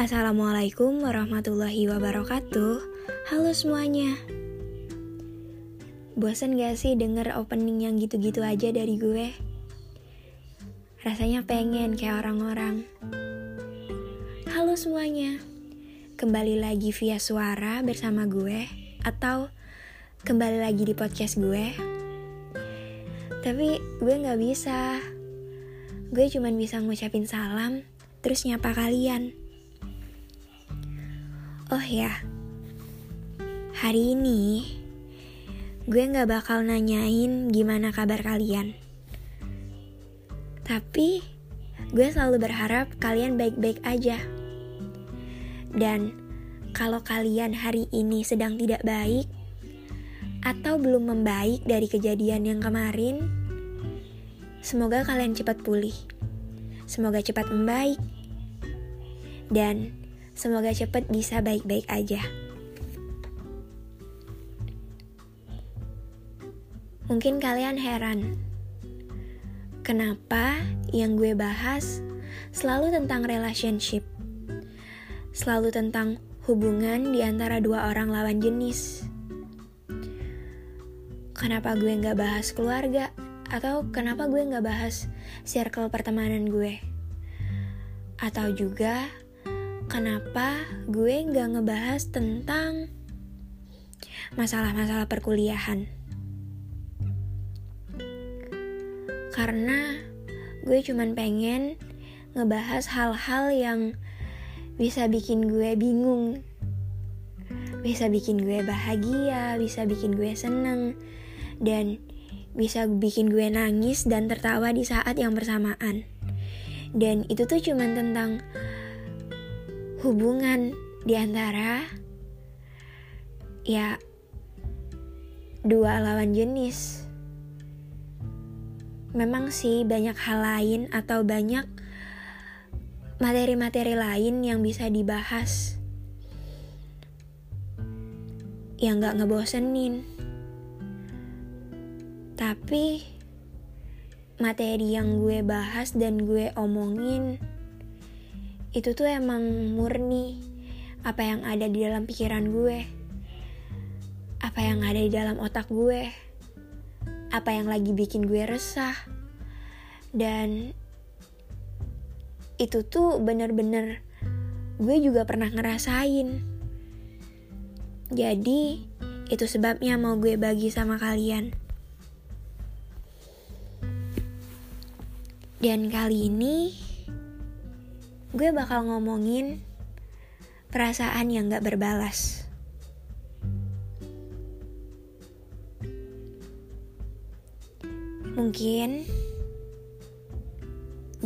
Assalamualaikum warahmatullahi wabarakatuh. Halo semuanya. Bosan gak sih denger opening yang gitu-gitu aja dari gue? Rasanya pengen kayak orang-orang. Halo semuanya. Kembali lagi via suara bersama gue Atau kembali lagi di podcast gue. Tapi gue gak bisa. Gue cuman bisa ngucapin salam Terus nyapa kalian Oh ya, hari ini gue gak bakal nanyain gimana kabar kalian. Tapi gue selalu berharap kalian baik-baik aja. Dan kalau kalian hari ini sedang tidak baik atau belum membaik dari kejadian yang kemarin, semoga kalian cepat pulih. Semoga cepat membaik. Dan Semoga cepat bisa baik-baik aja. Mungkin kalian heran, kenapa yang gue bahas selalu tentang relationship, selalu tentang hubungan di antara dua orang lawan jenis. Kenapa gue nggak bahas keluarga? Atau kenapa gue nggak bahas circle pertemanan gue? Atau juga kenapa gue nggak ngebahas tentang masalah-masalah perkuliahan. Karena gue cuman pengen ngebahas hal-hal yang bisa bikin gue bingung. Bisa bikin gue bahagia, bisa bikin gue seneng, dan bisa bikin gue nangis dan tertawa di saat yang bersamaan. Dan itu tuh cuman tentang hubungan di antara ya dua lawan jenis. Memang sih banyak hal lain atau banyak materi-materi lain yang bisa dibahas yang gak ngebosenin. Tapi materi yang gue bahas dan gue omongin itu tuh emang murni apa yang ada di dalam pikiran gue, apa yang ada di dalam otak gue, apa yang lagi bikin gue resah, dan itu tuh bener-bener gue juga pernah ngerasain. Jadi, itu sebabnya mau gue bagi sama kalian. Dan kali ini gue bakal ngomongin perasaan yang gak berbalas. Mungkin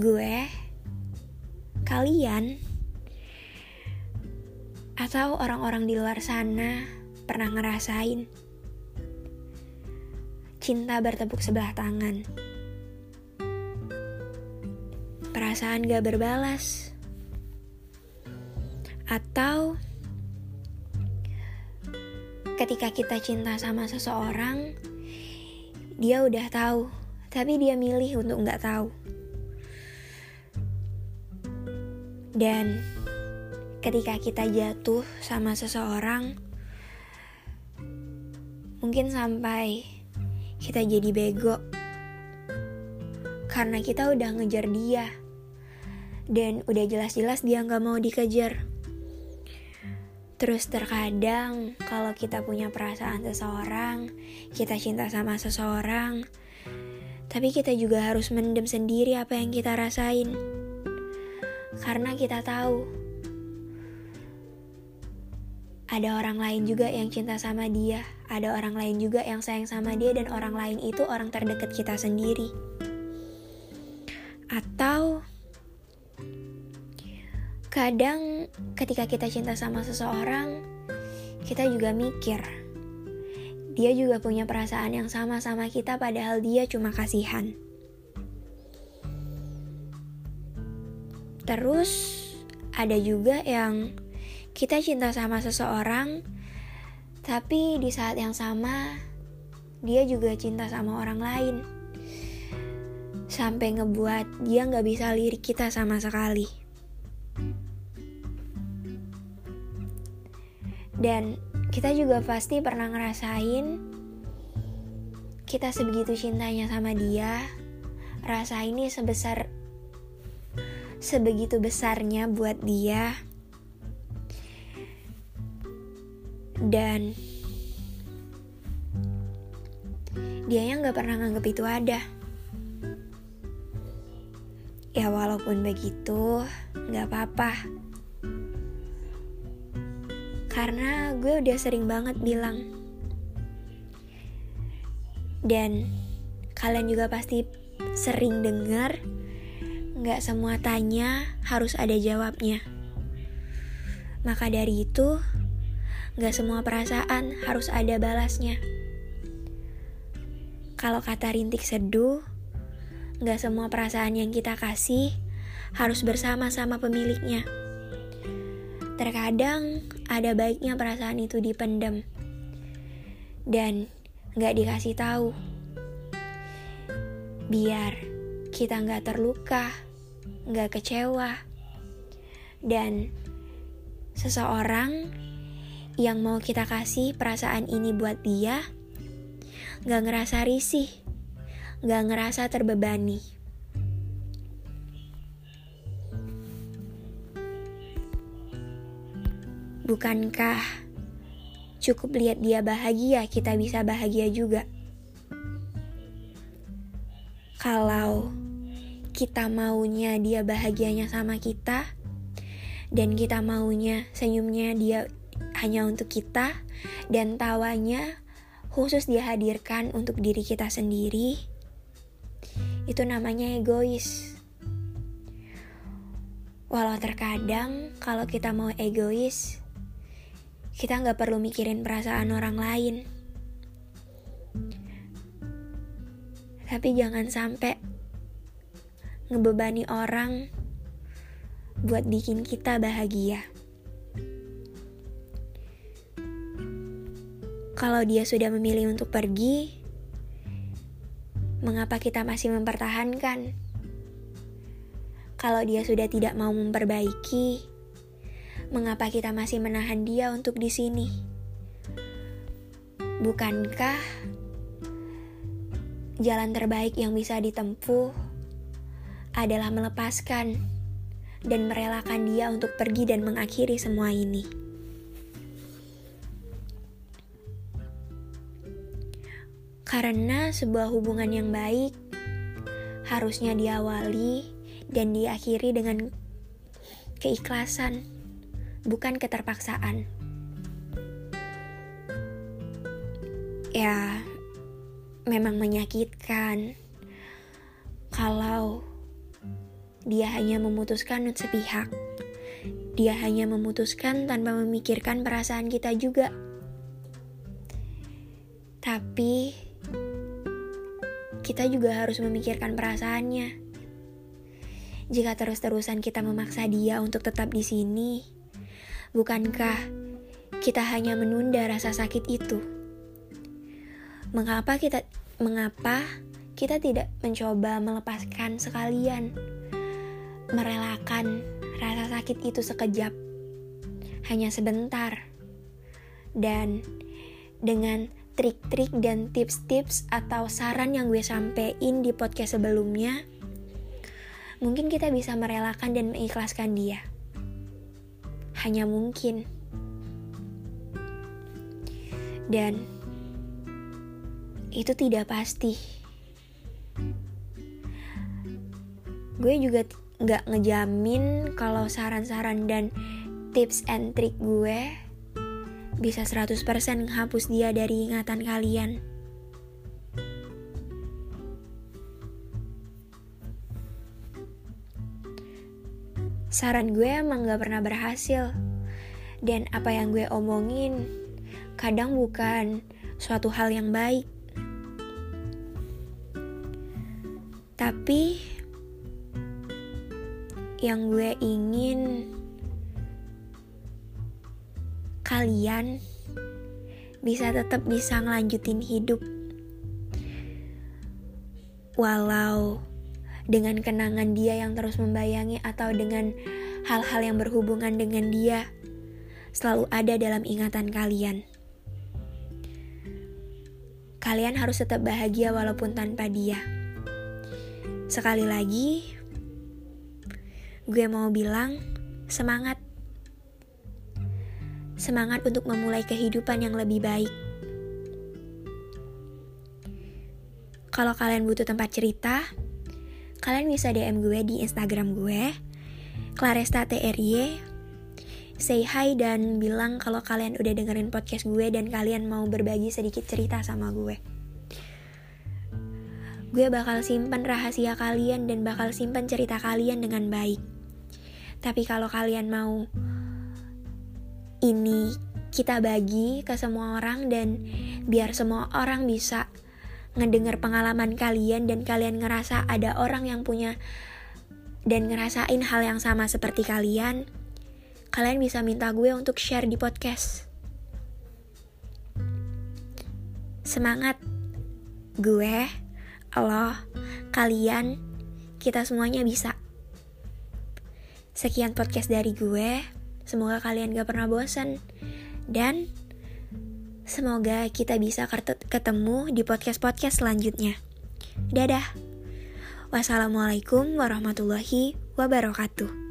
gue, kalian, atau orang-orang di luar sana pernah ngerasain cinta bertepuk sebelah tangan. Perasaan gak berbalas atau ketika kita cinta sama seseorang, dia udah tahu, tapi dia milih untuk nggak tahu. Dan ketika kita jatuh sama seseorang, mungkin sampai kita jadi bego karena kita udah ngejar dia dan udah jelas-jelas dia nggak mau dikejar. Terus terkadang kalau kita punya perasaan seseorang, kita cinta sama seseorang, tapi kita juga harus mendem sendiri apa yang kita rasain. Karena kita tahu ada orang lain juga yang cinta sama dia, ada orang lain juga yang sayang sama dia dan orang lain itu orang terdekat kita sendiri. Atau Kadang ketika kita cinta sama seseorang, kita juga mikir. Dia juga punya perasaan yang sama sama kita padahal dia cuma kasihan. Terus ada juga yang kita cinta sama seseorang, tapi di saat yang sama dia juga cinta sama orang lain. Sampai ngebuat dia nggak bisa lirik kita sama sekali. Dan kita juga pasti pernah ngerasain kita sebegitu cintanya sama dia, rasa ini sebesar sebegitu besarnya buat dia. Dan dia yang gak pernah nganggep itu ada. Ya walaupun begitu, gak apa-apa karena gue udah sering banget bilang. Dan kalian juga pasti sering dengar, nggak semua tanya harus ada jawabnya. Maka dari itu, nggak semua perasaan harus ada balasnya. Kalau kata rintik seduh, nggak semua perasaan yang kita kasih harus bersama-sama pemiliknya. Terkadang ada baiknya perasaan itu dipendam dan gak dikasih tahu. Biar kita gak terluka, gak kecewa, dan seseorang yang mau kita kasih perasaan ini buat dia gak ngerasa risih, gak ngerasa terbebani. Bukankah cukup lihat dia bahagia, kita bisa bahagia juga? Kalau kita maunya dia bahagianya sama kita, dan kita maunya senyumnya dia hanya untuk kita, dan tawanya khusus dihadirkan untuk diri kita sendiri, itu namanya egois. Walau terkadang kalau kita mau egois, kita nggak perlu mikirin perasaan orang lain. Tapi jangan sampai ngebebani orang buat bikin kita bahagia. Kalau dia sudah memilih untuk pergi, mengapa kita masih mempertahankan? Kalau dia sudah tidak mau memperbaiki, mengapa kita masih menahan dia untuk di sini? Bukankah jalan terbaik yang bisa ditempuh adalah melepaskan dan merelakan dia untuk pergi dan mengakhiri semua ini? Karena sebuah hubungan yang baik harusnya diawali dan diakhiri dengan keikhlasan bukan keterpaksaan. Ya, memang menyakitkan kalau dia hanya memutuskan sepihak. Dia hanya memutuskan tanpa memikirkan perasaan kita juga. Tapi kita juga harus memikirkan perasaannya. Jika terus-terusan kita memaksa dia untuk tetap di sini, Bukankah kita hanya menunda rasa sakit itu? Mengapa kita mengapa kita tidak mencoba melepaskan sekalian? Merelakan rasa sakit itu sekejap. Hanya sebentar. Dan dengan trik-trik dan tips-tips atau saran yang gue sampein di podcast sebelumnya, mungkin kita bisa merelakan dan mengikhlaskan dia hanya mungkin. Dan itu tidak pasti. Gue juga nggak ngejamin kalau saran-saran dan tips and trick gue bisa 100% menghapus dia dari ingatan kalian. Saran gue emang gak pernah berhasil. Dan apa yang gue omongin kadang bukan suatu hal yang baik. Tapi yang gue ingin kalian bisa tetap bisa ngelanjutin hidup. Walau dengan kenangan dia yang terus membayangi atau dengan hal-hal yang berhubungan dengan dia. selalu ada dalam ingatan kalian. Kalian harus tetap bahagia walaupun tanpa dia. Sekali lagi, gue mau bilang semangat. Semangat untuk memulai kehidupan yang lebih baik. Kalau kalian butuh tempat cerita, kalian bisa DM gue di Instagram gue, Claresta TRY. Say hi dan bilang kalau kalian udah dengerin podcast gue dan kalian mau berbagi sedikit cerita sama gue. Gue bakal simpan rahasia kalian dan bakal simpan cerita kalian dengan baik. Tapi kalau kalian mau ini kita bagi ke semua orang dan biar semua orang bisa ngedengar pengalaman kalian dan kalian ngerasa ada orang yang punya dan ngerasain hal yang sama seperti kalian, kalian bisa minta gue untuk share di podcast. Semangat! Gue, lo, kalian, kita semuanya bisa. Sekian podcast dari gue, semoga kalian gak pernah bosan. Dan Semoga kita bisa ketemu di podcast-podcast selanjutnya. Dadah. Wassalamualaikum warahmatullahi wabarakatuh.